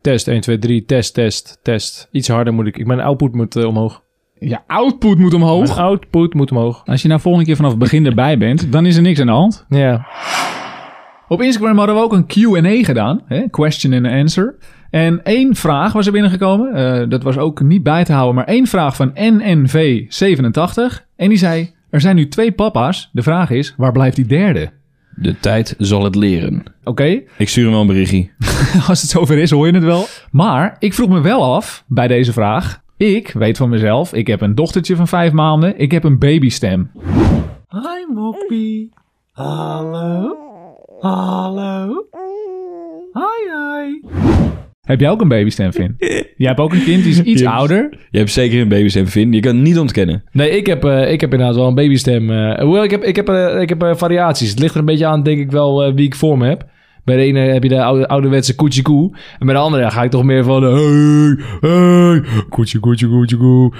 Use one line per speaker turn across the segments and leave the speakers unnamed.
Test, 1, 2, 3, test, test, test. Iets harder moet ik. ik mijn output moet eh, omhoog.
Je output moet omhoog.
Mijn output moet omhoog.
Als je nou volgende keer vanaf het begin erbij bent, dan is er niks aan de hand.
Ja.
Op Instagram hadden we ook een Q&A gedaan. Hè? Question and answer. En één vraag was er binnengekomen. Eh, dat was ook niet bij te houden. Maar één vraag van NNV87. En die zei... Er zijn nu twee papa's. De vraag is, waar blijft die derde?
De tijd zal het leren.
Oké,
Ik stuur hem wel een berichtje.
als het zover is, hoor je het wel. Maar ik vroeg me wel af bij deze vraag. Ik weet van mezelf, ik heb een dochtertje van vijf maanden. Ik heb een babystem.
Hi Moppie. Hallo. Hallo.
Hi, hi. Heb jij ook een babystem, Finn? Jij hebt ook een kind, die is iets ouder.
Je hebt zeker een babystem, Vin. Je kan het niet ontkennen.
Nee, ik heb, eh, ik heb inderdaad wel een babystem. eh hoewel, ik heb, ik heb, eh, ik heb eh, variaties. Het ligt er een beetje aan, denk ik wel, eh, wie ik voor me heb. Bij de ene heb je de oude, ouderwetse koetje koe. En bij de andere ga ik toch meer van... Hey, hey, koetje, koetje, koetje koe.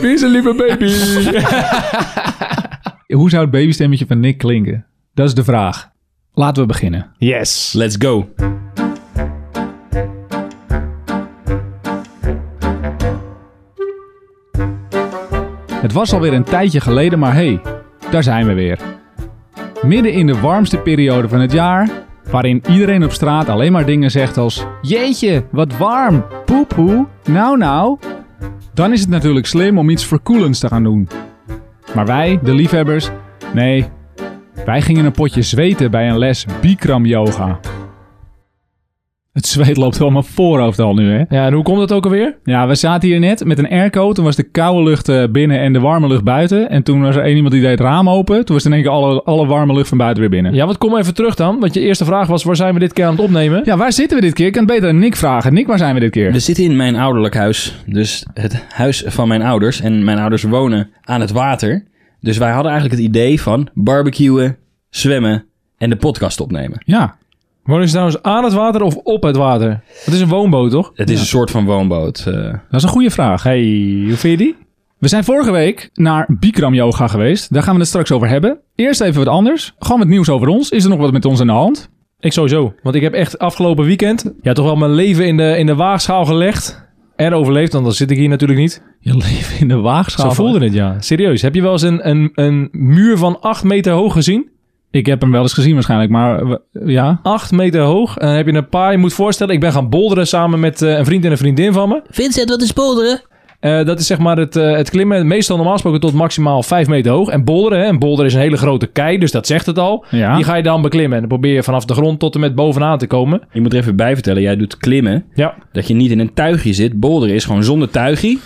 Wie is een lieve baby?
Hoe zou het babystemmetje van Nick klinken? Dat is de vraag. Laten we beginnen.
yes.
Let's go.
Het was alweer een tijdje geleden, maar hey, daar zijn we weer. Midden in de warmste periode van het jaar, waarin iedereen op straat alleen maar dingen zegt als: Jeetje, wat warm, poepoe, nou nou. Dan is het natuurlijk slim om iets verkoelends te gaan doen. Maar wij, de liefhebbers, nee, wij gingen een potje zweten bij een les Bikram yoga. Het zweet loopt wel mijn voorhoofd al nu, hè?
Ja, en hoe komt dat ook alweer?
Ja, we zaten hier net met een airco. Toen was de koude lucht eh, binnen en de warme lucht buiten. En toen was er één iemand die deed het raam open. Toen was in één keer alle, alle warme lucht van buiten weer binnen.
Ja, want kom even terug dan. Want je eerste vraag was, waar zijn we dit keer aan het opnemen?
Ja, waar zitten we dit keer? Ik kan het beter aan Nick vragen. Nick, waar zijn we dit keer?
We zitten in mijn ouderlijk huis. Dus het huis van mijn ouders. En mijn ouders wonen aan het water. Dus wij hadden eigenlijk het idee van barbecuen, zwemmen en de podcast opnemen.
Ja,
Wonen ze trouwens aan het water of op het water? Het is een woonboot, toch?
Het is een soort van woonboot. eh.
dat is een goede vraag.
Hey, hoe vind je die?
We zijn vorige week naar Bikram Yoga geweest. Daar gaan we het straks over hebben. Eerst even wat anders. Gewoon wat nieuws over ons. Is er nog wat met ons aan de hand?
Ik sowieso. Want ik heb echt afgelopen weekend ja, toch wel mijn leven in de, in de waagschaal gelegd. En overleefd, want dan zit ik hier natuurlijk niet.
Je leven in de waagschaal.
Zo voelde het, ja. Serieus. Heb je wel eens een, een, een muur van 8 meter hoog gezien?
Ik heb hem wel eens gezien waarschijnlijk, maar eh, ja.
8 meter hoog. En dan heb je een paar, je moet voorstellen, ik ben gaan bolderen samen met eh, een vriend en een vriendin van me.
Vincent, wat is bolderen?
Eh, dat is zeg maar het, eh, het klimmen, meestal normaal gesproken tot maximaal 5 meter hoog. En bolderen, hè. een boulder is een hele grote kei, dus dat zegt het al.
Ja.
Die ga je dan beklimmen. En dan probeer je vanaf de grond tot en met bovenaan te komen.
Je moet er even bij vertellen, jij doet klimmen.
Ja.
Dat je niet in een tuigje zit. Bolderen is gewoon zonder tuigje.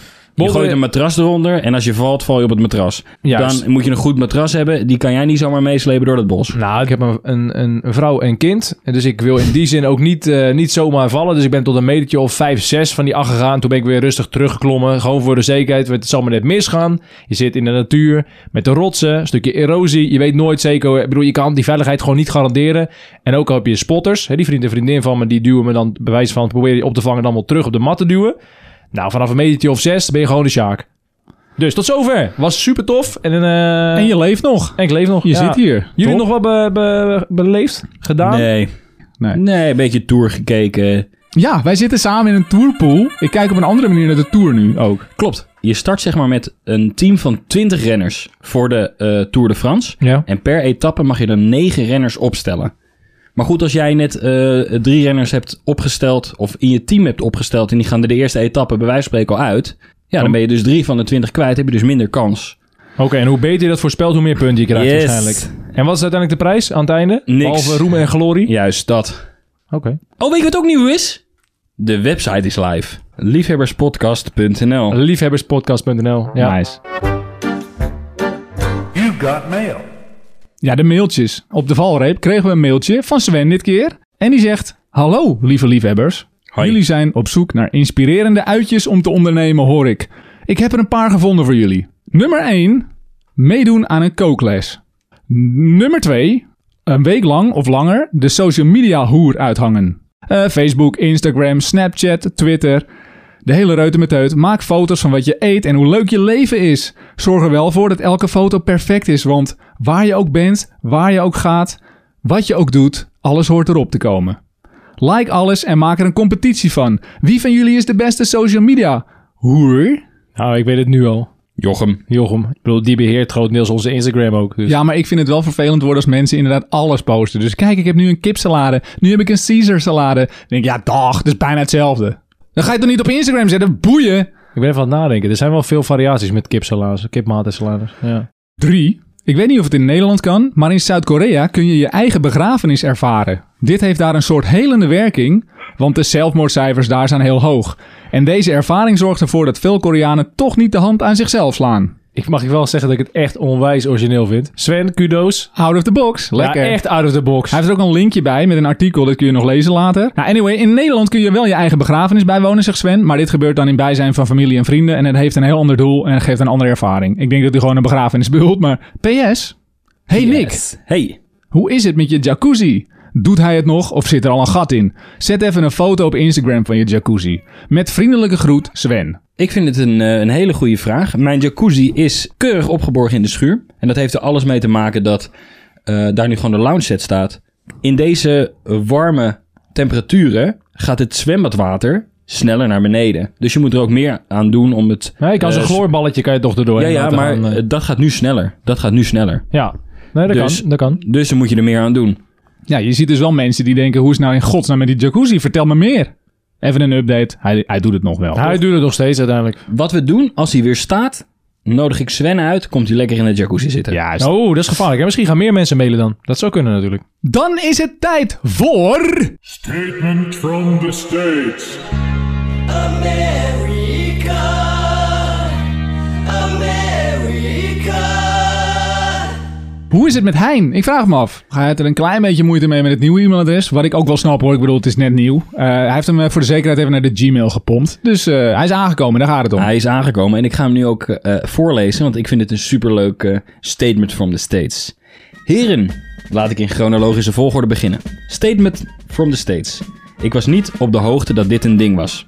Je gooit een matras eronder en als je valt, val je op het matras.
Juist.
Dan moet je een goed matras hebben. Die kan jij niet zomaar meeslepen door het bos.
Nou, ik heb een, een, een vrouw en kind. Dus ik wil in die zin ook niet, eh, niet zomaar vallen. Dus ik ben tot een metertje of 5, 6 van die acht gegaan. Toen ben ik weer rustig teruggeklommen. Gewoon voor de zekerheid. want Het zal maar net misgaan. Je zit in de natuur met de rotsen. Een stukje erosie. Je weet nooit zeker. Ik bedoel, je kan die veiligheid gewoon niet garanderen. En ook al heb je spotters. Hè, die vriend en vriendin van me. Die duwen me dan bij wijze van proberen je op te vangen. Dan wel terug op de mat te duwen. Nou, vanaf een metertje of 6 ben je gewoon de Sjaak. Dus tot zover. Was super tof. En, eh,
En je leeft nog.
en ik leef nog.
Je
Ja.
zit hier.
Jullie
Top.
nog wat be- be- beleefd? Gedaan?
Nee.
Nee.
Nee, een beetje tour gekeken.
Ja, wij zitten samen in een tourpool. Ik kijk op een andere manier naar de tour nu ook.
Klopt.
Je start zeg maar met een team van 20 renners voor de eh, Tour de France.
Ja.
En per etappe mag je er 9 renners opstellen. Maar goed, als jij net eh, drie renners hebt opgesteld of in je team hebt opgesteld en die gaan er de eerste etappe bij wijze van spreken al uit. Ja, dan ben je dus drie van de 20 kwijt, heb je dus minder kans.
Oké, en hoe beter je dat voorspelt, hoe meer punten je krijgt
Yes.
waarschijnlijk. En wat is uiteindelijk de prijs aan het einde?
Niks.
Behalve roem en glorie?
Juist dat.
Oké.
Oh, weet je wat ook nieuw is? De website is live. Liefhebberspodcast.nl
Liefhebberspodcast.nl. Ja.
Nice.
You got mail.
Ja, de mailtjes. Op de valreep kregen we een mailtje van Sven dit keer. En die zegt... Hallo, lieve liefhebbers.
Hoi.
Jullie zijn op zoek naar inspirerende uitjes om te ondernemen, hoor ik. Ik heb er een paar gevonden voor jullie. Nummer 1. Meedoen aan een kookles. Nummer 2. Een week lang of langer de social media hoer uithangen. Eh, Facebook, Instagram, Snapchat, Twitter. De hele reutemeteut. Maak foto's van wat je eet en hoe leuk je leven is. Zorg er wel voor dat elke foto perfect is, want waar je ook bent, waar je ook gaat, wat je ook doet, alles hoort erop te komen. Like alles en maak er een competitie van. Wie van jullie is de beste social media? Hoer?
Nou, ik weet het nu al.
Jochem.
Jochem. Ik bedoel, die beheert grotendeels onze Instagram ook. Dus.
Ja, maar ik vind het wel vervelend worden als mensen inderdaad alles posten. Dus kijk, ik heb nu een kipsalade. Nu heb ik een Caesar salade. Dan denk ik, ja, dag, dat is bijna hetzelfde. Dan ga je het toch niet op Instagram zetten? Boeien!
Ik ben even aan het nadenken. Er zijn wel veel variaties met kipsalades, kipmaaltijdsalades. Ja.
Drie. Ik weet niet of het in Nederland kan, maar in Zuid-Korea kun je je eigen begrafenis ervaren. Dit heeft daar een soort helende werking, want de zelfmoordcijfers daar zijn heel hoog. En deze ervaring zorgt ervoor dat veel Koreanen toch niet de hand aan zichzelf slaan.
Ik mag je wel zeggen dat ik het echt onwijs origineel vind. Sven, kudos.
Out of the box. Lekker.
Ja, echt out of the box.
Hij heeft er ook een linkje bij met een artikel, dat kun je nog lezen later. Nou, anyway, in Nederland kun je wel je eigen begrafenis bijwonen, zegt Sven. Maar dit gebeurt dan in bijzijn van familie en vrienden. En het heeft een heel ander doel en geeft een andere ervaring. Ik denk dat hij gewoon een begrafenis bedoelt, maar PS. Hey Nick,
Yes. Hey.
hoe is het met je jacuzzi? Doet hij het nog of zit er al een gat in? Zet even een foto op Instagram van je jacuzzi. Met vriendelijke groet, Sven.
Ik vind het een, eh, een hele goede vraag. Mijn jacuzzi is keurig opgeborgen in de schuur. En dat heeft er alles mee te maken dat eh, daar nu gewoon de lounge set staat. In deze warme temperaturen gaat het zwembadwater sneller naar beneden. Dus je moet er ook meer aan doen om het...
Ja, je kan zo'n
eh,
gloorballetje kan je toch erdoor.
Ja, ja, maar dat gaat nu sneller. Dat gaat nu sneller.
ja, nee, dat
Dus-
kan. Dat kan.
Dus dan moet je er meer aan doen.
Ja, je ziet dus wel mensen die denken, hoe is nou in godsnaam met die jacuzzi? Vertel me meer. Even een update. Hij, hij doet het nog wel.
Hij doet het nog steeds uiteindelijk.
Wat we doen, als hij weer staat, nodig ik Sven uit. Komt hij lekker in de jacuzzi zitten.
Juist.
Oh, dat is gevaarlijk. hè? Misschien gaan meer mensen mailen dan. Dat zou kunnen natuurlijk.
Dan is het tijd voor...
Statement from the States.
America,
Hoe is het met Hein? Ik vraag me af. Hij had er een klein beetje moeite mee met het nieuwe e-mailadres. Wat ik ook wel snap hoor. Ik bedoel, het is net nieuw. Eh, hij heeft hem eh, voor de zekerheid even naar de Gmail gepompt. Dus eh, hij is aangekomen, daar gaat het om.
Hij is aangekomen en ik ga hem nu ook voorlezen, want ik vind het een superleuk statement from the States. Heren, laat ik in chronologische volgorde beginnen. Statement from the States. Ik was niet op de hoogte dat dit een ding was.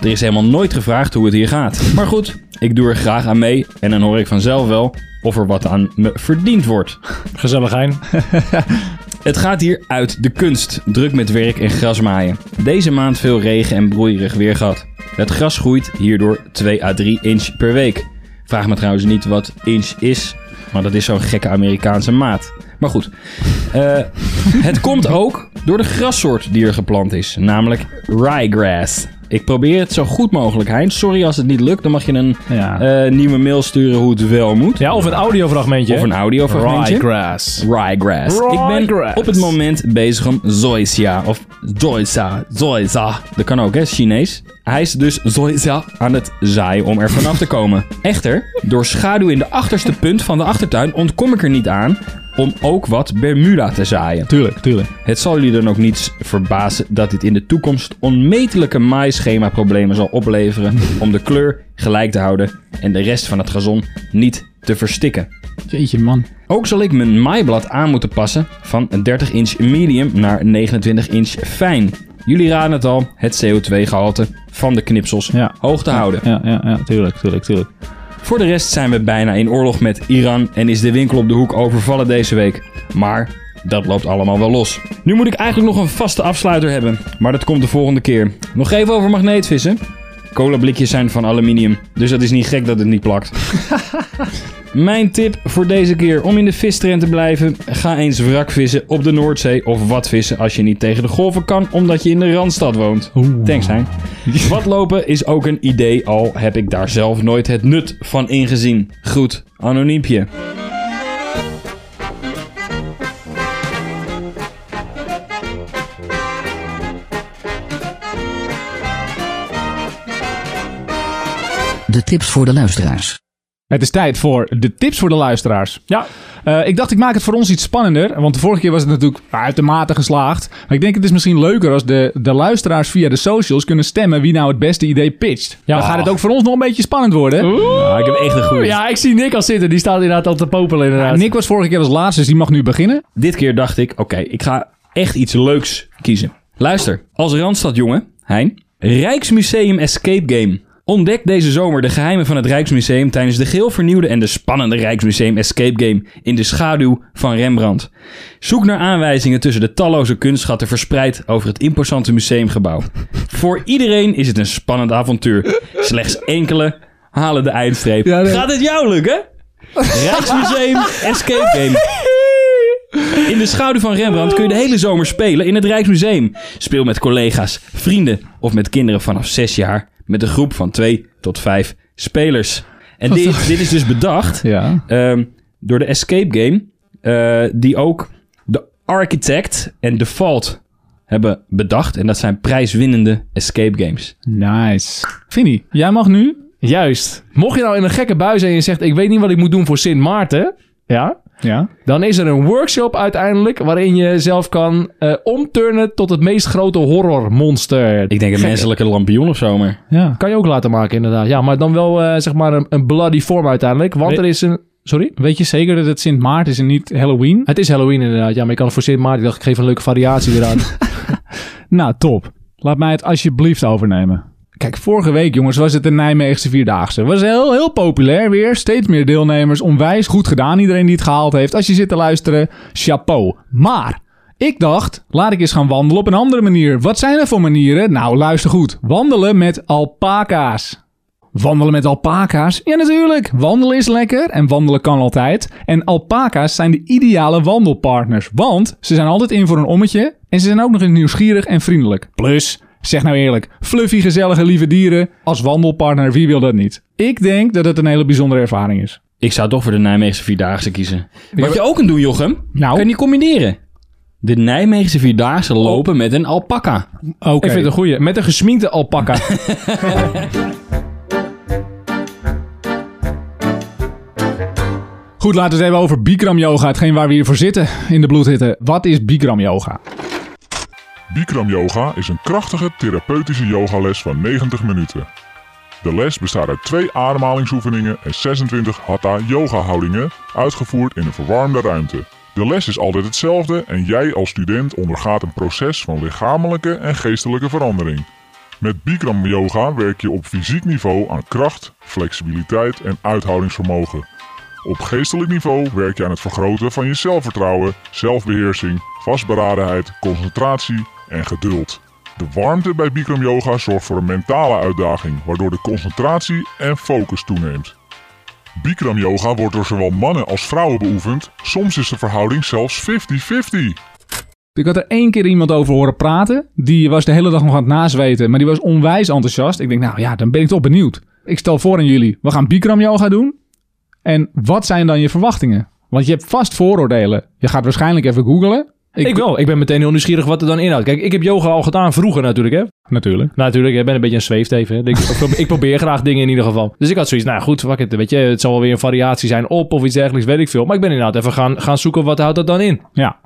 Er is helemaal nooit gevraagd hoe het hier gaat. Maar goed, ik doe er graag aan mee en dan hoor ik vanzelf wel of er wat aan me verdiend wordt.
Gezellig, Hein.
Het gaat hier uit de kunst, druk met werk en grasmaaien. Deze maand veel regen en broeierig weer gehad. Het gras groeit hierdoor 2 à 3 inch per week. Vraag me trouwens niet wat inch is, maar dat is zo'n gekke Amerikaanse maat. Maar goed, Eh, het komt ook door de grassoort die er geplant is, namelijk ryegrass. Ik probeer het zo goed mogelijk, Hein. Sorry als het niet lukt, dan mag je een
Ja.
eh, nieuwe mail sturen hoe het wel moet.
Ja, of een audiofragmentje.
Of een audiofragmentje.
Ryegrass.
Ryegrass. Ik ben
Ryegrass.
op het moment bezig om Zoysia of Zoysa, Zoysa. Dat kan ook, hè, Chinees. Hij is dus Zoysa aan het zaaien om er vanaf te komen. Echter, door schaduw in de achterste punt van de achtertuin ontkom ik er niet aan om ook wat Bermuda te zaaien.
Tuurlijk, tuurlijk.
Het zal jullie dan ook niet verbazen dat dit in de toekomst onmetelijke maaischema-problemen zal opleveren om de kleur gelijk te houden en de rest van het gazon niet te verstikken.
Jeetje man.
Ook zal ik mijn maaiblad aan moeten passen van een 30 inch medium naar 29 inch fijn. Jullie raden het al, het CO2-gehalte van de knipsels
Ja.
hoog te houden.
Ja, ja, ja, tuurlijk, tuurlijk, tuurlijk.
Voor de rest zijn we bijna in oorlog met Iran en is de winkel op de hoek overvallen deze week. Maar dat loopt allemaal wel los. Nu moet ik eigenlijk nog een vaste afsluiter hebben, maar dat komt de volgende keer. Nog even over magneetvissen. Colablikjes zijn van aluminium, dus dat is niet gek dat het niet plakt. Mijn tip voor deze keer om in de vistrend te blijven: ga eens wrakvissen op de Noordzee of wat vissen als je niet tegen de golven kan omdat je in de randstad woont. Thanks, hein. Watlopen is ook een idee, al heb ik daar zelf nooit het nut van ingezien. Goed, anoniempje.
De tips voor de luisteraars.
Het is tijd voor de tips voor de luisteraars.
Ja.
Eh, ik dacht, ik maak het voor ons iets spannender. Want de vorige keer was het natuurlijk uitermate geslaagd. Maar ik denk, het is misschien leuker als de, de luisteraars via de socials kunnen stemmen wie nou het beste idee pitcht.
Ja.
Dan gaat het ook voor ons nog een beetje spannend worden.
Ja, ik heb echt een goede.
Ja, ik zie Nick al zitten. Die staat inderdaad al te popelen inderdaad.
Nick was vorige keer als laatste, dus die mag nu beginnen.
Dit keer dacht ik, oké, ik ga echt iets leuks kiezen. Luister, als Randstadjongen, Hein, Rijksmuseum Escape Game. Ontdek deze zomer de geheimen van het Rijksmuseum tijdens de geheel vernieuwde en de spannende Rijksmuseum Escape Game in de schaduw van Rembrandt. Zoek naar aanwijzingen tussen de talloze kunstschatten verspreid over het imposante museumgebouw. Voor iedereen is het een spannend avontuur. Slechts enkele halen de eindstreep.
Ja, nee.
Gaat het jou lukken? Rijksmuseum Escape Game. In de schaduw van Rembrandt kun je de hele zomer spelen in het Rijksmuseum. Speel met collega's, vrienden of met kinderen vanaf 6 jaar met een groep van 2 tot 5 spelers. En dit, dit is dus bedacht
Ja.
ehm, door de Escape Game, eh, die ook de Architect en Default hebben bedacht. En dat zijn prijswinnende escape games.
Nice. Vinnie, jij mag nu.
Juist. Mocht je nou in een gekke bui zijn en je zegt... ik weet niet wat ik moet doen voor Sint Maarten... Ja,
Ja.
dan is er een workshop uiteindelijk... waarin je zelf kan eh, omturnen tot het meest grote horrormonster.
Ik denk een menselijke lampion of zo, maar...
Ja.
Kan je ook laten maken inderdaad. Ja, maar dan wel eh, zeg maar een, een bloody vorm uiteindelijk. Want
We-
er is een... Sorry?
Weet je zeker dat het Sint Maarten is en niet Halloween?
Het is Halloween inderdaad. Ja, maar je kan het voor Sint Maarten... Ik dacht, ik geef een leuke variatie eraan.
Nou, top. Laat mij het alsjeblieft overnemen. Kijk, vorige week, jongens, was het de Nijmeegse Vierdaagse. Was heel, heel populair weer. Steeds meer deelnemers. Onwijs goed gedaan, iedereen die het gehaald heeft. Als je zit te luisteren, chapeau. Maar, ik dacht, laat ik eens gaan wandelen op een andere manier. Wat zijn er voor manieren? Nou, luister goed. Wandelen met alpaca's. Wandelen met alpaca's? Ja, natuurlijk. Wandelen is lekker en wandelen kan altijd. En alpaca's zijn de ideale wandelpartners. Want ze zijn altijd in voor een ommetje en ze zijn ook nog eens nieuwsgierig en vriendelijk. Plus, zeg nou eerlijk, fluffy, gezellige, lieve dieren. Als wandelpartner, wie wil dat niet? Ik denk dat het een hele bijzondere ervaring is.
Ik zou toch voor de Nijmeegse Vierdaagse kiezen. Wat je ook kunt doen, Jochem,
Nou.
kan je niet combineren. De Nijmeegse Vierdaagse lopen met een alpaca.
Oké.
Ik vind het een goeie. Met een gesminkte alpaca.
Goed, laten we het hebben over Bikram yoga. Hetgeen waar we hier voor zitten in de bloedhitte. Wat is Bikram yoga?
Bikram Yoga is een krachtige therapeutische yogales van 90 minuten. De les bestaat uit twee ademhalingsoefeningen en 26 hatha yoga houdingen, uitgevoerd in een verwarmde ruimte. De les is altijd hetzelfde en jij als student ondergaat een proces van lichamelijke en geestelijke verandering. Met Bikram Yoga werk je op fysiek niveau aan kracht, flexibiliteit en uithoudingsvermogen. Op geestelijk niveau werk je aan het vergroten van je zelfvertrouwen, zelfbeheersing, vastberadenheid, concentratie en geduld. De warmte bij Bikram Yoga zorgt voor een mentale uitdaging, waardoor de concentratie en focus toeneemt. Bikram Yoga wordt door zowel mannen als vrouwen beoefend, soms is de verhouding zelfs 50-50.
Ik had er één keer iemand over horen praten. Die was de hele dag nog aan het nazweten, maar die was onwijs enthousiast. Ik denk, nou ja, dan ben ik toch benieuwd. Ik stel voor aan jullie, we gaan Bikram yoga doen. En wat zijn dan je verwachtingen? Want je hebt vast vooroordelen. Je gaat waarschijnlijk even googlen.
Ik wel. Ik ben meteen heel nieuwsgierig wat er dan inhoudt. Kijk, ik heb yoga al gedaan vroeger natuurlijk, hè.
Natuurlijk.
Natuurlijk, ik ben een beetje een zweefteven. Ik, ik probeer- ik probeer graag dingen in ieder geval. Dus ik had zoiets, nou goed, fuck it, weet je, het zal wel weer een variatie zijn op of iets dergelijks, weet ik veel. Maar ik ben inderdaad even gaan, gaan zoeken, wat houdt dat dan in?
Ja.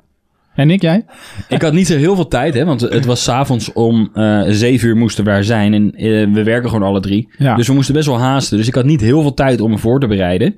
En Nick, jij?
Ik had niet zo heel veel tijd, hè, want het was s'avonds om eh zeven uur moesten we daar zijn. En eh, we werken gewoon alle drie.
Ja.
Dus we moesten best wel haasten. Dus ik had niet heel veel tijd om me voor te bereiden.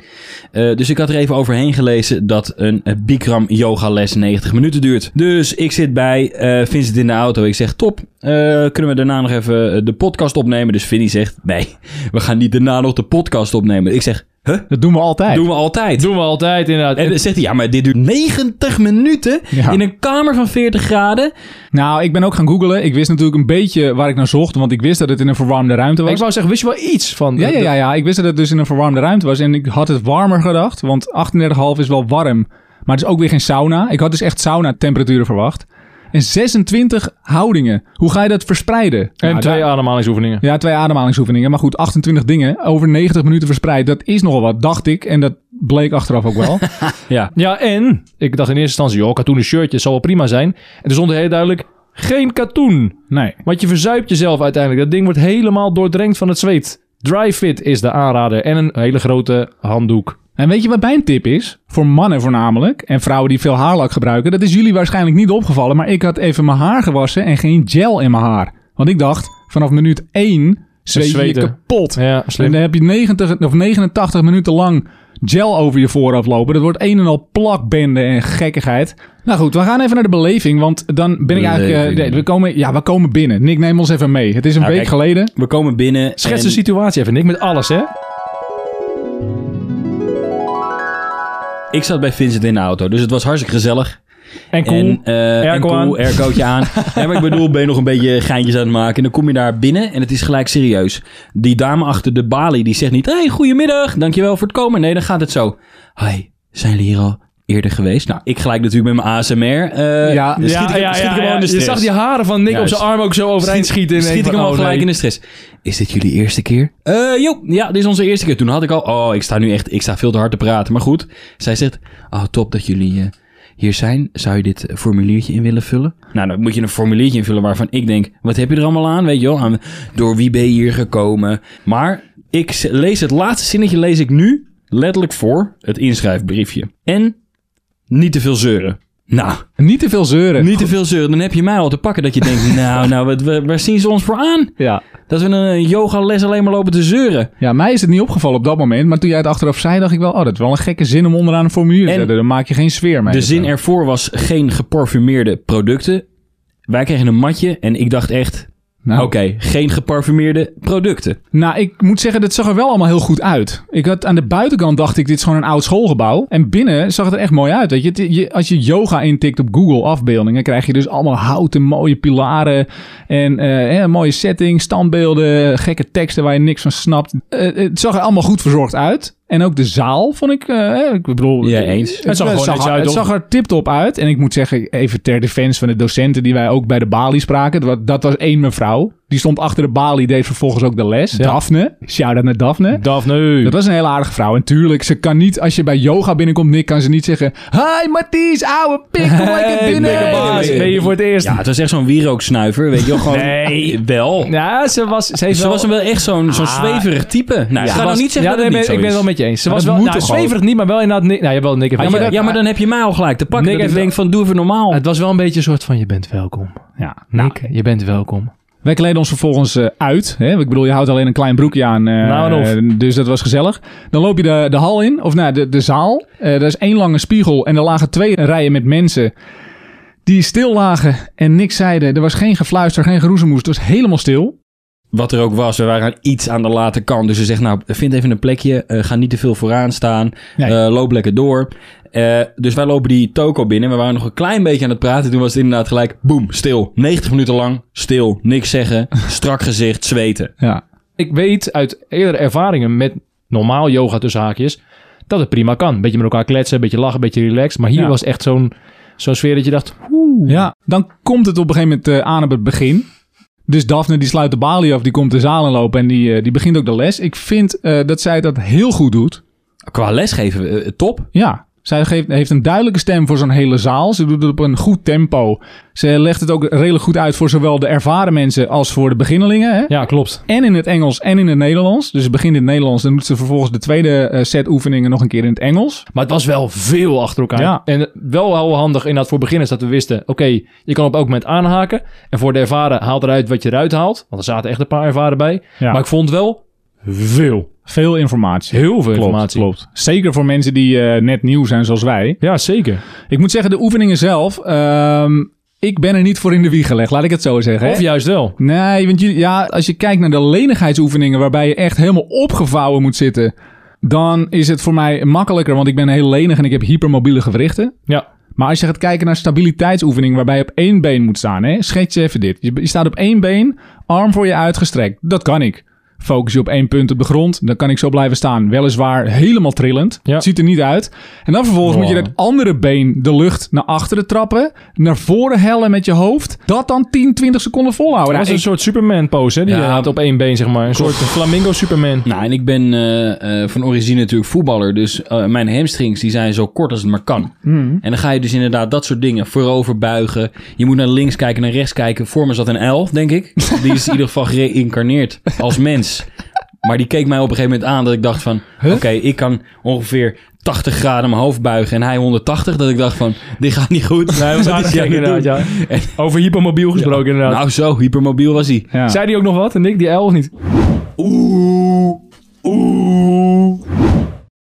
Eh, dus ik had er even overheen gelezen dat een Bikram yoga les 90 minuten duurt. Dus ik zit bij Vincent in de auto. Ik zeg, top, kunnen we daarna nog even de podcast opnemen? Dus Vinnie zegt, nee, we gaan niet daarna nog de podcast opnemen. Ik zeg, huh?
Dat doen we altijd.
Doen we altijd.
Doen we altijd inderdaad.
En dan zegt hij, ja, maar dit duurt 90 minuten
Ja.
in een kamer van 40 graden.
Nou, ik ben ook gaan googlen. Ik wist natuurlijk een beetje waar ik naar zocht, want ik wist dat het in een verwarmde ruimte was.
ik wou zeggen, wist je wel iets van...
Ja, ja, ja, ja, ik wist dat het dus in een verwarmde ruimte was. En ik had het warmer gedacht, want 38,5 is wel warm. Maar het is ook weer geen sauna. Ik had dus echt sauna-temperaturen verwacht. En 26 houdingen. Hoe ga je dat verspreiden?
En
Nou,
twee
daar-
ademhalingsoefeningen.
Ja, twee ademhalingsoefeningen. Maar goed, 28 dingen over 90 minuten verspreid. Dat is nogal wat, dacht ik. En dat bleek achteraf ook wel.
Ja.
Ja, en ik dacht in eerste instantie, joh, katoenen shirtje zal wel prima zijn. En er stond heel duidelijk, geen katoen.
Nee.
Want je verzuipt jezelf uiteindelijk. Dat ding wordt helemaal doordrenkt van het zweet. Dry fit is de aanrader. En een hele grote handdoek.
En weet je wat mijn tip is? Voor mannen voornamelijk. En vrouwen die veel haarlak gebruiken. Dat is jullie waarschijnlijk niet opgevallen. Maar ik had even mijn haar gewassen en geen gel in mijn haar. Want ik dacht, vanaf minuut 1 zweet je kapot.
Ja,
En dan heb je 90 of 89 minuten lang gel over je voorhoofd lopen. Dat wordt een en al plakbende en gekkigheid. Nou goed, we gaan even naar de beleving, want dan ben ik eigenlijk... eh, nee, we, komen, ja, we komen binnen. Nick, neem ons even mee. Het is een
Nou,
week
kijk.
geleden.
We komen binnen.
Schets
en-
de situatie even, Nick, met alles, hè?
Ik zat bij Vincent in de auto, dus het was hartstikke gezellig.
En cool.
En, eh en cool, aircootje aan. ja, maar ik bedoel, ben je nog een beetje geintjes aan het maken. En dan kom je daar binnen en het is gelijk serieus. Die dame achter de balie, die zegt niet... Hey, goedemiddag, dankjewel voor het komen. Nee, dan gaat het zo. Hi, zijn jullie hier al eerder geweest? Nou, ik gelijk natuurlijk met mijn ASMR. eh
Ja,
schiet ik, hem- schiet ik hem al in de
Je zag die haren van Nick
Juist.
op zijn arm ook zo overeind schieten. En
Schiet ik hem al
oh,
gelijk
nee.
in de stress. Is dit jullie eerste keer? Eh, joh, ja, dit is onze eerste keer. Toen had ik al, oh, ik sta nu echt, ik sta veel te hard te praten. Maar goed, zij zegt, oh, top dat jullie hier zijn. Zou je dit formuliertje in willen vullen? Nou, dan moet je een formuliertje invullen waarvan ik denk, wat heb je er allemaal aan? Weet je wel, door wie ben je hier gekomen? Maar ik lees het laatste zinnetje, lees ik nu letterlijk voor, het inschrijfbriefje. En niet te veel zeuren. Nou,
Niet te veel zeuren.
niet te veel zeuren. Dan heb je mij al te pakken dat je denkt, nou, nou, wat, waar zien ze ons voor aan?
Ja.
Dat we een yogales alleen maar lopen te zeuren.
ja, mij is het niet opgevallen op dat moment. Maar toen jij het achteraf zei, dacht ik wel... Oh, dat is wel een gekke zin om onderaan een formulier te
En
zetten. Dan maak je geen sfeer mee.
De zin ervoor was geen geparfumeerde producten. Wij kregen een matje en ik dacht echt,
Nou,
oké, geen geparfumeerde producten.
Nou, ik moet zeggen, dat zag er wel allemaal heel goed uit. Ik had aan de buitenkant dacht ik, dit is gewoon een oud schoolgebouw. En binnen zag het er echt mooi uit. Weet je, als je yoga intikt op Google afbeeldingen, krijg je dus allemaal houten mooie pilaren en eh, een mooie setting, standbeelden, gekke teksten waar je niks van snapt. Eh, het zag er allemaal goed verzorgd uit. En ook de zaal vond ik, eh, ik bedoel...
Ja, eens.
Het,
Het zag er uit,
het zag er tip-top uit. En ik moet zeggen, even ter defense van de docenten die wij ook bij de balie spraken. Dat, dat was één mevrouw. Die stond achter de balie, deed vervolgens ook de les.
Ja.
Daphne. Shout-out naar Daphne.
Daphne.
Dat was een hele aardige vrouw. En tuurlijk, ze kan niet, als je bij yoga binnenkomt, Nick, kan ze niet zeggen... Hi, Mathies, ouwe pik, kom lekker binnen.
Ben je voor het eerst?
Ja, het was echt zo'n wierooksnuiver, weet je wel. Gewoon,
Nee.
Wel.
Ja, ze was... Ze, heeft
Ze
wel,
was wel echt zo'n zo'n
Ah.
zweverig type. Nou,
Ze
ga nou
was-
niet zeggen
ja,
dat
nee,
niet
ben- Ik ben het wel met je eens. Ze
Maar
was wel... Nou, zweverig niet, maar wel inderdaad... Nou, jawel, Nick heeft
Ja,
wel
maar, ja, maar dan heb je mij al gelijk te pakken.
Nick
dat ik denk van, doe even normaal.
Het was wel een beetje een soort van, je bent welkom.
Ja,
Nick, je bent welkom.
Wij kleden ons vervolgens eh, uit. Hè? Ik bedoel, je houdt alleen een klein broekje aan. eh,
Nou en of.
eh, dus dat was gezellig. Dan loop je de, de hal in, of nou, de, de zaal. Eh er is één lange spiegel en er lagen twee rijen met mensen die stil lagen en niks zeiden. Er was geen gefluister, geen geroezemoes. Het was helemaal stil.
Wat er ook was, we waren iets aan de late kant. Dus ze zegt, nou, vind even een plekje. eh, ga niet te veel vooraan staan.
Nee.
eh, loop lekker door. Eh, dus wij lopen die toko binnen. We waren nog een klein beetje aan het praten. Toen was het inderdaad gelijk, boem, stil. 90 minuten lang, stil. Niks zeggen. Strak gezicht, zweten.
Ja.
Ik weet uit eerdere ervaringen met normaal yoga tussen haakjes... dat het prima kan. Beetje met elkaar kletsen, een beetje lachen, een beetje relaxed. Maar hier
Ja.
was echt zo'n zo'n sfeer dat je dacht...
Ja, dan komt het op een gegeven moment eh, aan op het begin. Dus Daphne die sluit de balie af, die komt de zaal inlopen en die, eh, die begint ook de les. Ik vind eh, dat zij dat heel goed doet.
Qua lesgeven, top.
Ja, zij geeft, heeft een duidelijke stem voor zo'n hele zaal. Ze doet het op een goed tempo. Ze legt het ook redelijk goed uit voor zowel de ervaren mensen als voor de beginnelingen. Hè?
Ja, klopt.
En in het Engels en in het Nederlands. Dus ze begint in het Nederlands, dan doet ze vervolgens de tweede eh, set oefeningen nog een keer in het Engels.
Maar het was wel veel achter elkaar.
Ja.
En wel heel handig inderdaad voor beginners dat we wisten... oké, je kan op elk moment aanhaken. En voor de ervaren haal eruit wat je eruit haalt. Want er zaten echt een paar ervaren bij.
Ja.
Maar ik vond wel veel.
Veel informatie.
Heel veel
Klopt,
informatie.
klopt. Zeker voor mensen die eh, net nieuw zijn zoals wij.
Ja, zeker.
Ik moet zeggen, de oefeningen zelf... ehm, ik ben er niet voor in de wieg gelegd, laat ik het zo zeggen. hè.
Of juist wel.
Nee, want je, ja, als je kijkt naar de lenigheidsoefeningen waarbij je echt helemaal opgevouwen moet zitten, dan is het voor mij makkelijker, want ik ben heel lenig en ik heb hypermobiele gewrichten.
Ja.
Maar als je gaat kijken naar stabiliteitsoefeningen waarbij je op één been moet staan, hè, schets je even dit. Je, je staat op één been, arm voor je uitgestrekt. Dat kan ik. Focus je op één punt op de grond, dan kan ik zo blijven staan. Weliswaar helemaal trillend.
Ja.
Het ziet er niet uit. En dan vervolgens moet je dat andere been de lucht naar achteren trappen, naar voren hellen met je hoofd. Dat dan 10, 20 seconden volhouden.
Dat was
Nou,
een soort Superman pose, hè? Die
Ja.
je had op één been, zeg maar. Een soort flamingo Superman.
Nou, en ik ben eh, eh, van origine natuurlijk voetballer. Dus eh, mijn hamstrings die zijn zo kort als het maar kan. En dan ga je dus inderdaad dat soort dingen voorover buigen. Je moet naar links kijken, naar rechts kijken. Voor me zat een L, denk ik. Die is in ieder geval gereïncarneerd als mens. Maar die keek mij op een gegeven moment aan dat ik dacht van... Oké, ik kan ongeveer 80 graden mijn hoofd buigen en hij 180. Dat ik dacht van, dit gaat niet goed.
Nee, was
aan
inderdaad, ja. Over hypermobiel gesproken, inderdaad.
Nou zo, hypermobiel was hij.
Ja.
Zei die ook nog wat, Nick? Die L of niet?
Oeh, oeh.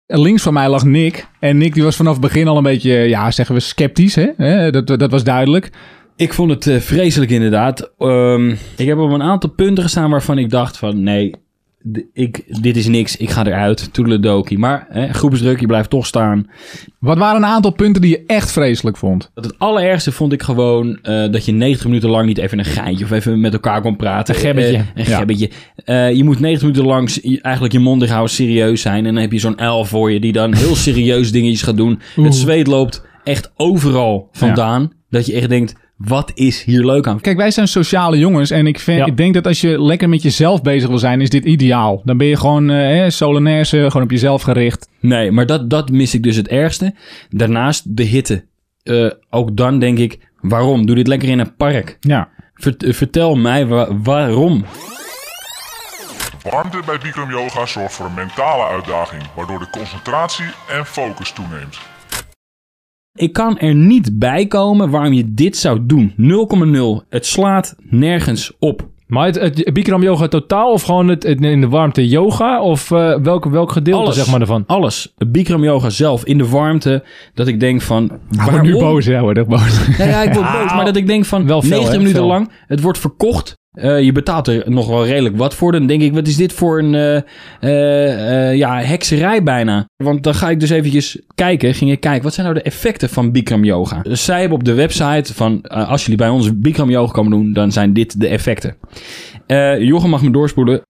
links van mij lag Nick. En Nick die was vanaf het begin al een beetje, ja, zeggen we sceptisch. Hè? Hè, Dat, dat was duidelijk.
Ik vond het eh, vreselijk inderdaad. Ehm, ik heb op een aantal punten gestaan waarvan ik dacht van... Nee, ik, dit is niks. Ik ga eruit. Toedeledokie. Maar hè, groepsdruk, je blijft toch staan.
Wat waren een aantal punten die je echt vreselijk vond?
Het allerergste vond ik gewoon eh, dat je 90 minuten lang niet even een geintje of even met elkaar kon praten.
Een gebbetje.
Eh, een
Ja.
gebbetje. Je moet 90 minuten lang eigenlijk je mond houden, serieus zijn. En dan heb je zo'n elf voor je die dan heel serieus dingetjes gaat doen. Het zweet loopt echt overal vandaan. Dat je echt denkt, wat is hier leuk aan?
Kijk, wij zijn sociale jongens en ik, vind,
Ja.
ik denk dat als je lekker met jezelf bezig wil zijn, is dit ideaal. Dan ben je gewoon eh Solonaise, gewoon op jezelf gericht.
Nee, maar dat, dat mis ik dus het ergste. Daarnaast de hitte. Eh, ook dan denk ik, waarom? Doe dit lekker in een park.
Ja.
Vert- eh, vertel mij wa- waarom.
Warmte bij Bikram Yoga zorgt voor een mentale uitdaging, waardoor de concentratie en focus toeneemt.
Ik kan er niet bij komen waarom je dit zou doen. 0,0. Het slaat nergens op.
Maar het, het Bikram yoga totaal of gewoon het, het in de warmte yoga? Of eh, welk, welk gedeelte
Alles.
zeg maar ervan?
Alles. Bikram yoga zelf in de warmte. Dat ik denk van. Waarom?
wordt nu boos, hè? Wordt echt boos.
Ja, ja, ik word boos. Maar dat ik denk van
Wel fel,
90
hè?
minuten lang. Het wordt verkocht. Eh, je betaalt er nog wel redelijk wat voor. Dan denk ik, wat is dit voor een eh, eh, ja, hekserij bijna? Want dan ga ik dus eventjes kijken. Ging ik kijken, wat zijn nou de effecten van Bikram yoga? Dus zij hebben op de website van, als jullie bij ons Bikram yoga komen doen, dan zijn dit de effecten. Jochem mag me doorspoelen.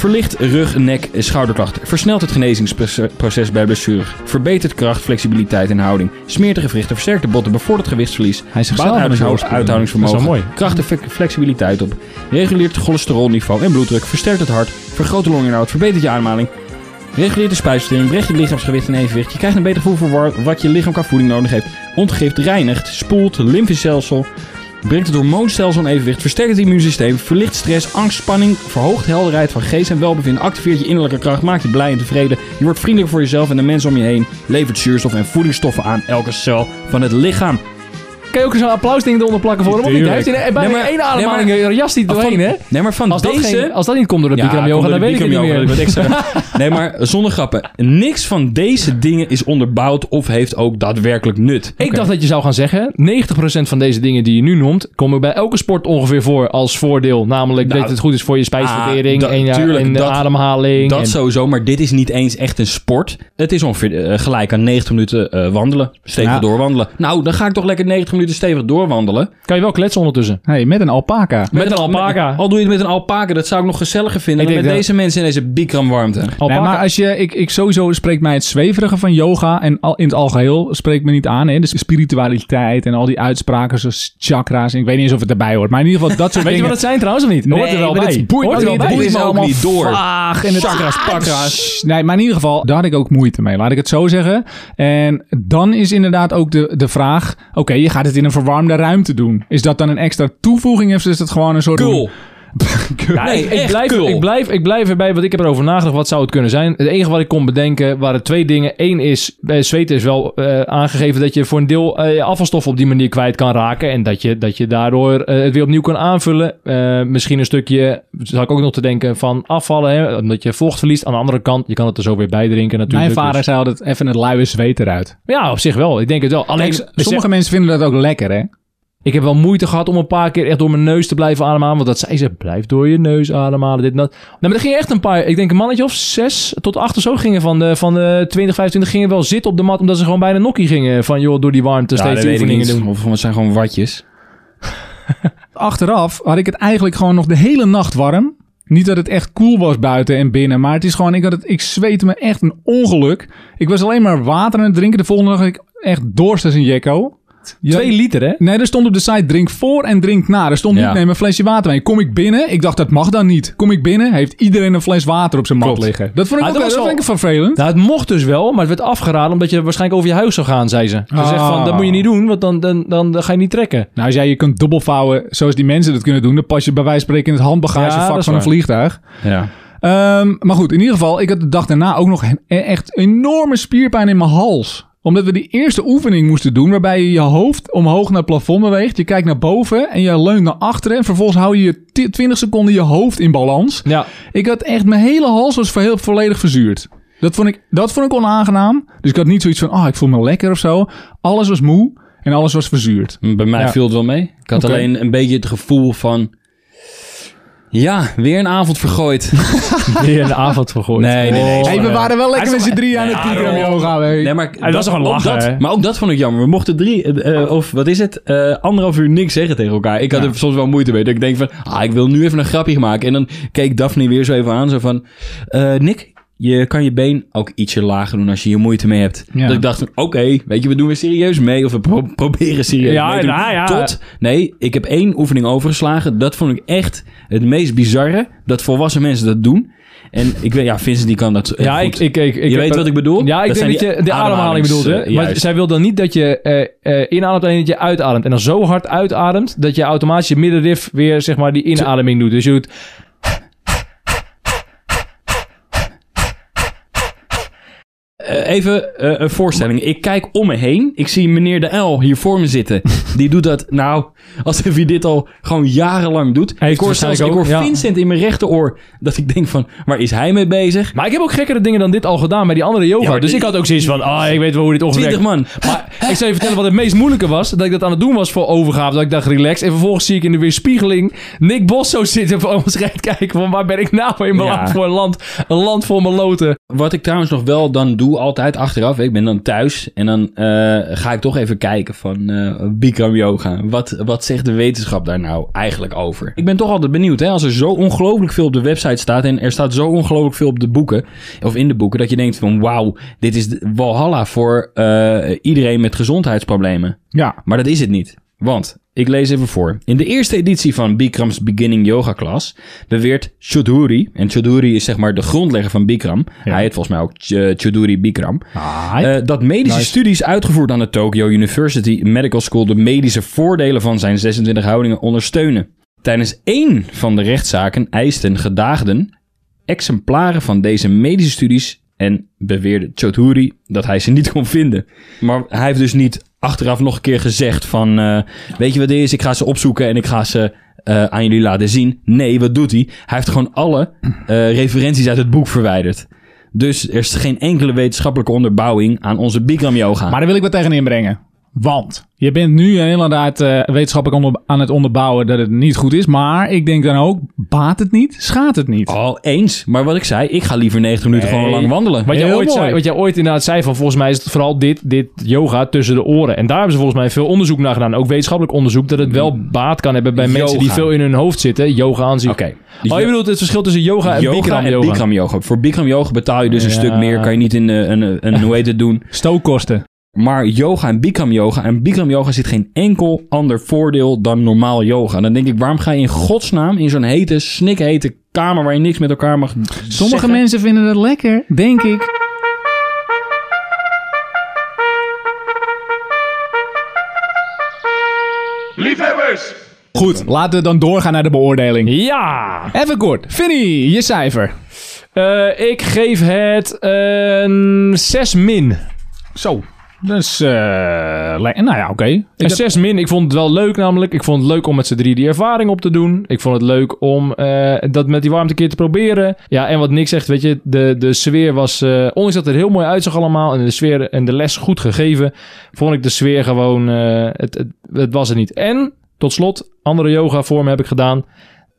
Verlicht rug, nek, schouderklachten. Versnelt het genezingsproces bij blessure. Verbetert kracht, flexibiliteit en houding. Smeert de gewrichten, versterkt de botten, bevordert gewichtsverlies.
Hij is doorspoelen.
uithoudingsvermogen.
Dat is wel mooi.
Kracht en fle- flexibiliteit op. Reguleert het cholesterolniveau en bloeddruk. Versterkt het hart. Vergroot de longinhoud. Verbetert je ademhaling. Reguleert de spijsvertering. Brengt je lichaamsgewicht in evenwicht. Je krijgt een beter gevoel voor wa- wat je lichaam qua voeding nodig heeft. Ontgift, reinigt, spoelt, lymfestelsel. Brengt het hormoonstelsel in evenwicht. Versterkt het immuunsysteem. Verlicht stress, angst, spanning. Verhoogt helderheid van geest en welbevinden. Activeert je innerlijke kracht. Maakt je blij en tevreden. Je wordt vriendelijk voor jezelf en de mensen om je heen. Levert zuurstof en voedingsstoffen aan elke cel van het lichaam.
Kan je ook zo'n applausding eronder plakken voor hem? Of niet? Hij heeft in, bij
Nee, maar-
één
nee,
ademhaling
maar-
een jas niet doorheen, hè?
Nee, maar van
Als dat,
deze...
geen, als dat niet komt door de Bikram yoga, dan weet ik het niet meer.
nee, maar zonder grappen. Niks van deze dingen is onderbouwd of heeft ook daadwerkelijk nut.
Ik dacht dat je zou gaan zeggen, 90% van deze dingen die je nu noemt, komen bij elke sport ongeveer voor als voordeel. Namelijk
Nou,
dat het goed is voor je spijsvertering
ah, dat-
en, je,
tuurlijk,
en de
dat-
ademhaling.
Dat
en,
sowieso, maar dit is niet eens echt een sport. Het is ongeveer eh, gelijk aan 90 minuten eh, wandelen. Stevig
Ja.
doorwandelen. Nou, dan ga ik toch lekker 90 minuten stevig doorwandelen.
Kan je wel kletsen ondertussen.
Hey, met een alpaca.
Met een alpaca.
Al doe je het met een alpaca, dat zou ik nog gezelliger vinden
Ik
dan met
denk dat-
deze mensen in deze Bikram warmte.
Alpaca.
Nee, maar als je, ik, ik sowieso spreekt mij het zweverige van yoga en al, in het algeheel spreekt me niet aan. Hè? Dus spiritualiteit en al die uitspraken zoals chakra's. En ik weet niet eens of het erbij hoort. Maar in ieder geval dat soort
Weet je wat het zijn trouwens of niet?
Nee,
Hoort er wel
maar
bij.
dat boeit
Hoort
me
er wel
niet.
bij.
Boeit
is
me ook
allemaal
niet door.
vaag en het
Chakras, pakra's.
Nee, maar in ieder geval, daar had ik ook moeite mee. Laat ik het zo zeggen. En dan is inderdaad ook de, de vraag... Oké, je gaat het in een verwarmde ruimte doen. Is dat dan een extra toevoeging of is dat gewoon een soort...
Cool.
Ja,
Nee,
ik, blijf, ik, blijf, ik blijf erbij, want ik heb erover nagedacht. Wat zou het kunnen zijn? Het enige wat ik kon bedenken waren twee dingen. Eén is, bij zweten is wel eh, aangegeven dat je voor een deel eh, je afvalstof op die manier kwijt kan raken. En dat je, dat je daardoor eh, het weer opnieuw kan aanvullen. Eh, misschien een stukje, zou ik ook nog te denken, van afvallen. Hè? Omdat je vocht verliest. Aan de andere kant, je kan het er zo weer bij drinken natuurlijk.
Mijn vader
Dus-
zei altijd even het luie zweet eruit.
ja, op zich wel. Ik denk het wel. Alleen,
Kijk, sommige mensen vinden dat ook lekker, hè?
Ik heb wel moeite gehad om een paar keer echt door mijn neus te blijven ademhalen. Want dat zei ze, blijf door je neus ademhalen, dit en dat. Nee, maar er gingen echt een paar, ik denk een mannetje of zes tot acht of zo gingen van de, van de 20, 25 gingen wel zitten op de mat. Omdat ze gewoon bijna nokkie gingen van joh, door die warmte
Ja,
steeds die oefeningen doen.
Of het zijn gewoon watjes.
Achteraf had ik het eigenlijk gewoon nog de hele nacht warm. Niet dat het echt koel was buiten en binnen, maar het is gewoon, ik, had het, ik zweette me echt een ongeluk. Ik was alleen maar water aan het drinken. De volgende dag had ik echt dorst als een jekko. Ja,
Twee liter hè?
Nee, er stond op de site drink voor en drink na. Er stond
Ja.
niet neem een flesje water mee. Kom ik binnen? Ik dacht dat mag dan niet. Kom ik binnen? Heeft iedereen een fles water op zijn mat
Klopt.
liggen. Dat vond ik
Ah,
ook
dat was wel-
ik vervelend.
Nou, het mocht dus wel, maar het werd afgeraden omdat je waarschijnlijk over je huis zou gaan, zei ze. Ze
Ah.
zegt van, dat moet je niet doen, want dan, dan, dan, dan ga je niet trekken.
Nou, als jij je kunt dubbelvouwen zoals die mensen dat kunnen doen, dan pas je bij wijze van spreken in het handbagagevak van een vliegtuig.
Ja.
Ehm, maar goed, in ieder geval, ik had de dag daarna ook nog een- echt enorme spierpijn in mijn hals. Omdat we die eerste oefening moesten doen, waarbij je je hoofd omhoog naar het plafond beweegt. Je kijkt naar boven en je leunt naar achteren. En vervolgens hou je je ti- 20 seconden je hoofd in balans.
Ja,
Ik had echt, mijn hele hals was voor heel volledig verzuurd. Dat vond, ik, dat vond ik onaangenaam. Dus ik had niet zoiets van, oh, ik voel me lekker of zo. Alles was moe en alles was verzuurd.
Bij mij
Ja.
viel het wel mee. Ik had alleen een beetje het gevoel van... Ja, weer een avond vergooid.
Weer een avond vergooid.
Nee, nee, nee.
Oh,
hey, we waren wel lekker met z'n drie aan het
Nee,
Bikram
joh.
yoga. hey.
Nee, maar
dat was
ook
lachen,
dat? Maar ook dat vond ik jammer. We mochten drie, eh, eh, of wat is het, eh, anderhalf uur niks zeggen tegen elkaar. Ik had
Ja.
er soms wel moeite mee. Dat ik denk van, ah, ik wil nu even een grapje maken. En dan keek Daphne weer zo even aan. Zo van, eh, Nick, je kan je been ook ietsje lager doen als je hier moeite mee hebt.
Ja.
Dat ik dacht van, oké, weet je, we doen weer serieus mee. Of we pro- proberen serieus
Ja,
mee te doen.
nou ja.
Tot, nee, ik heb één oefening overgeslagen. Dat vond ik echt het meest bizarre. Dat volwassen mensen dat doen. En ik weet, ja, Vincent die kan dat eh,
Ja, ik,
goed.
ik, ik, ik
je weet
er-
wat ik bedoel?
Ja, ik
Dat
denk dat je de ademhaling bedoelt, hè? Maar zij wil dan niet dat je eh, eh, inademt en dat je uitademt. En dan zo hard uitademt dat je automatisch je middenrif weer, zeg maar, die inademing doet. Dus je doet...
even eh, een voorstelling. Ik kijk om me heen. Ik zie meneer de L hier voor me zitten. Die doet dat, nou, alsof hij dit al gewoon jarenlang doet.
Heeft
ik hoor, zelfs, ik hoor
ja.
Vincent in mijn rechteroor. Dat ik denk van, waar is hij mee bezig?
Maar ik heb ook gekkere dingen dan dit al gedaan bij die andere yoga.
Ja,
dus ik had ook zoiets van, ah, ik weet wel hoe dit ongeveer
20
werkt.
man.
Maar ik zal je vertellen wat het meest moeilijke was. Dat ik dat aan het doen was voor overgave. Dat ik dacht, relax. En vervolgens zie ik in de weerspiegeling Nick Bos zo zitten voor ons kijken. Van waar ben ik nou in beland
Ja.
voor een land? Een land voor mijn loten.
Wat ik trouwens nog wel dan doe, altijd achteraf. Ik ben dan thuis en dan eh, ga ik toch even kijken van eh Bikram Yoga. Wat, wat zegt de wetenschap daar nou eigenlijk over? Ik ben toch altijd benieuwd. Hè? Als er zo ongelooflijk veel op de website staat en er staat zo ongelooflijk veel op de boeken, of in de boeken, dat je denkt van wauw, dit is de Walhalla voor eh, iedereen met gezondheidsproblemen.
Ja,
Maar dat is het niet. Want, ik lees even voor. In de eerste editie van Bikram's Beginning Yoga Class beweert Chodhuri, en Chodhuri is zeg maar de grondlegger van Bikram. Hij heet volgens mij ook Ch- Chodhuri Bikram.
Ah,
eh, dat medische
Nice.
studies uitgevoerd aan de Tokyo University Medical School de medische voordelen van zijn 26 houdingen ondersteunen. Tijdens één van de rechtszaken eisten gedaagden exemplaren van deze medische studies en beweerde Choudhury dat hij ze niet kon vinden. Maar hij heeft dus niet achteraf nog een keer gezegd van... eh, weet je wat dit is? Ik ga ze opzoeken en ik ga ze eh, aan jullie laten zien. Nee, wat doet hij? Hij heeft gewoon alle eh, referenties uit het boek verwijderd. Dus er is geen enkele wetenschappelijke onderbouwing aan onze Bikram yoga.
maar daar wil ik wat tegen inbrengen. Want je bent nu inderdaad eh, wetenschappelijk onder- aan het onderbouwen dat het niet goed is. Maar ik denk dan ook, baat het niet, schaadt het niet.
Al eens. Maar wat ik zei, ik ga liever 90 minuten
Nee.
gewoon lang wandelen.
Wat jij, ooit zei, wat jij ooit inderdaad zei van volgens mij is het vooral dit, dit yoga tussen de oren. En daar hebben ze volgens mij veel onderzoek naar gedaan. Ook wetenschappelijk onderzoek. Dat het wel baat kan hebben bij
Yoga.
mensen die veel in hun hoofd zitten. Yoga aan zich.
Oké. Dus
Oh, je bedoelt het verschil tussen yoga en
yoga
Bikram
en
yoga.
Bikram yoga. Voor Bikram yoga betaal je dus een stuk meer. Kan je niet in eh, een, een, een hoe heet het doen.
Stookkosten.
Maar yoga en Bikram yoga. En Bikram yoga zit geen enkel ander voordeel dan normaal yoga. En dan denk ik, waarom ga je in godsnaam in zo'n hete, snikhete kamer waar je niks met elkaar mag
Sommige
zeggen?
mensen vinden het lekker, denk ik.
Liefhebbers!
Goed, laten we dan doorgaan naar de beoordeling.
Ja!
Even kort. Vinnie, je cijfer.
Eh, ik geef het een 6 min.
Zo. Dus, eh nou ja, oké. Ik
Een
heb-
6 min. Ik vond het wel leuk namelijk. Ik vond het leuk om met z'n drie die ervaring op te doen. Ik vond het leuk om eh, dat met die warmte keer te proberen. Ja, en wat Nick zegt, weet je, de, de sfeer was... eh, ondanks dat het er heel mooi uitzag allemaal en de sfeer en de les goed gegeven... vond ik de sfeer gewoon... eh, het, het, het was er niet. En, tot slot, andere yoga vormen heb ik gedaan.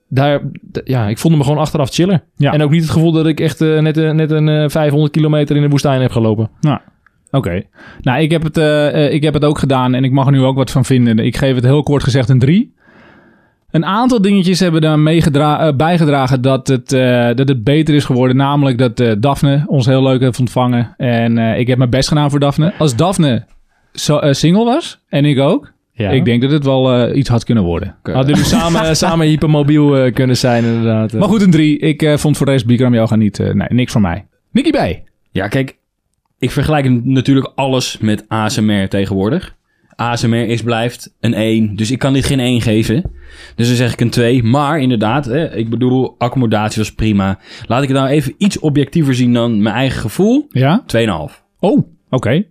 Daar, d- ja, ik voelde me gewoon achteraf chiller.
Ja.
En ook niet het gevoel dat ik echt eh, net, eh, net een eh, 500 kilometer in de woestijn heb gelopen.
Oké. Nou, ik heb, het, eh, eh, ik heb het ook gedaan en ik mag er nu ook wat van vinden. Ik geef het heel kort gezegd een 3. Een aantal dingetjes hebben daar meegedra- eh, bijgedragen dat het, eh, dat het beter is geworden. Namelijk dat eh, Daphne ons heel leuk heeft ontvangen. En eh, ik heb mijn best gedaan voor Daphne. Als Daphne single was, en ik ook,
Ja.
ik denk dat het wel iets had kunnen worden.
Hadden jullie samen, samen hypermobiel kunnen zijn inderdaad.
Maar goed, een 3. Ik eh, vond voor de rest Bikram Yoga niet, eh, nee, niks voor mij. Nicky B.
Ja, kijk, ik vergelijk natuurlijk alles met ASMR tegenwoordig. ASMR is blijft een 1, dus ik kan dit geen 1 geven. Dus dan zeg ik een 2. Maar inderdaad, hè, ik bedoel, accommodatie was prima. Laat ik het nou even iets objectiever zien dan mijn eigen gevoel. 2,5.
Ja? Oh, oké.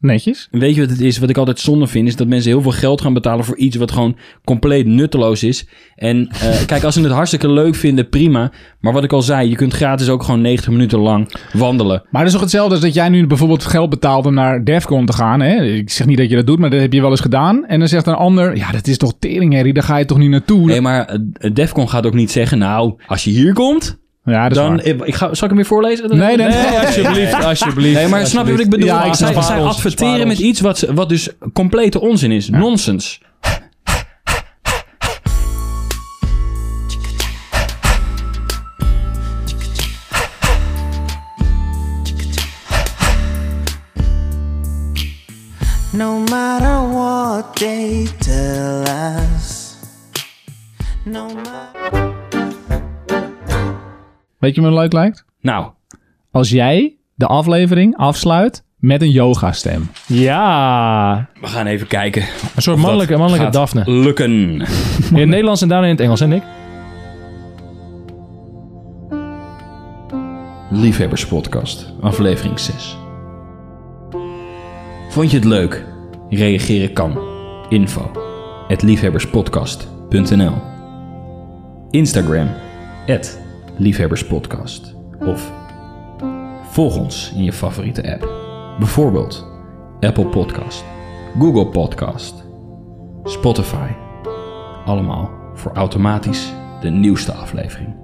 Netjes.
Weet je wat het is? Wat ik altijd zonde vind, is dat mensen heel veel geld gaan betalen voor iets wat gewoon compleet nutteloos is. En eh, kijk, als ze het hartstikke leuk vinden, prima. Maar wat ik al zei, je kunt gratis ook gewoon 90 minuten lang wandelen.
Maar het is toch hetzelfde als dat jij nu bijvoorbeeld geld betaalt om naar Defcon te gaan. Hè? Ik zeg niet dat je dat doet, maar dat heb je wel eens gedaan. En dan zegt een ander, ja, dat is toch teringherrie, daar ga je toch niet naartoe?
Nee, maar eh, Defcon gaat ook niet zeggen, nou, als je hier komt,
ja, dat is
dan...
waar.
Ik, ik ga, zal ik hem weer voorlezen?
Nee, nee,
Nee, alsjeblieft, alsjeblieft.
Nee, maar snap je wat ik bedoel?
Ja, ik
zij zij adverteren met iets wat, wat dus complete onzin is. Nonsens.
No matter what they tell us. No matter.
Weet je wat me leuk lijkt?
Nou,
Als jij de aflevering afsluit met een yoga stem.
Ja,
we gaan even kijken.
een soort mannelijke, mannelijke
gaat
Daphne.
Lukken.
In het Nederlands en daarna in het Engels, hè Nick?
Liefhebberspodcast, aflevering 6. Vond je het leuk? Reageren kan. Info. liefhebberspodcast.nl Instagram. Liefhebberspodcast. Of volg ons in je favoriete app. Bijvoorbeeld Apple Podcast, Google Podcast, Spotify. Allemaal voor automatisch de nieuwste aflevering.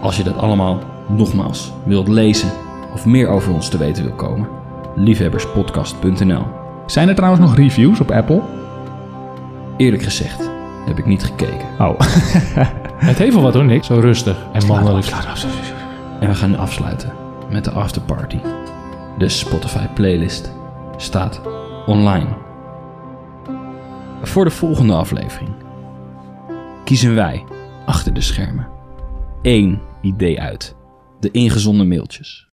Als je dat allemaal nogmaals wilt lezen of meer over ons te weten wil komen, liefhebberspodcast.nl.
Zijn er trouwens nog reviews op Apple?
Eerlijk gezegd heb ik niet gekeken.
Oh.
Het heeft wel wat hoor, Nick. Zo rustig en mannelijk.
En we gaan nu afsluiten met de afterparty. De Spotify playlist staat online. Voor de volgende aflevering kiezen wij achter de schermen één idee uit. De ingezonden mailtjes.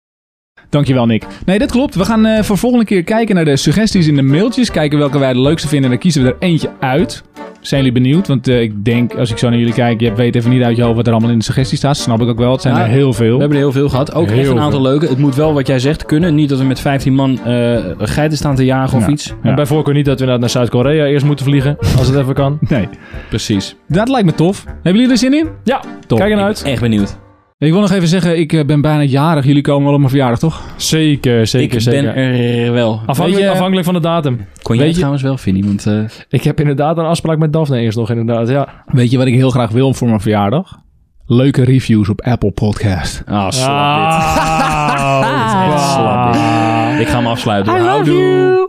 Dankjewel, Nick. Nee, dat klopt. We gaan eh, voor volgende keer kijken naar de suggesties in de mailtjes. Kijken welke wij de leukste vinden. En dan kiezen we er eentje uit. Zijn jullie benieuwd? Want eh, ik denk, als ik zo naar jullie kijk, je weet even niet uit je hoofd wat er allemaal in de suggesties staat. Snap ik ook wel. Het zijn
Ja,
er heel veel.
We hebben er heel veel gehad. Ook
Heel
echt een aantal
veel.
leuke. Het moet wel wat jij zegt kunnen. Niet dat we met 15 man eh, geiten staan te jagen of
Ja.
iets.
En bij voorkeur niet dat we naar naar Zuid-Korea eerst moeten vliegen. Als het even kan.
Nee,
Precies.
dat lijkt me tof. Hebben jullie er zin in?
Ja,
Top.
kijk ernaar uit.
Echt benieuwd.
Ik wil nog even zeggen, ik eh, ben bijna jarig. Jullie komen wel op mijn verjaardag, toch?
Zeker, zeker,
ik
zeker.
ben er wel.
Afhankelijk,
je-
van de datum.
Kon jij
weet
het
je-
trouwens wel, Vinnie? Want eh,
Ik heb inderdaad een afspraak met Daphne eerst nog inderdaad. Ja.
Weet je wat ik heel graag wil voor mijn verjaardag? Leuke reviews op Apple Podcast.
Ah, slap dit.
Ah,
slap dit. Ik ga hem afsluiten. Houdoe.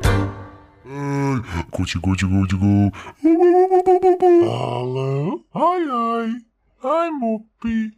Hey, koetje, koetje, koetje, koe. Hallo. Hoi, hoi. Hoi, moppie.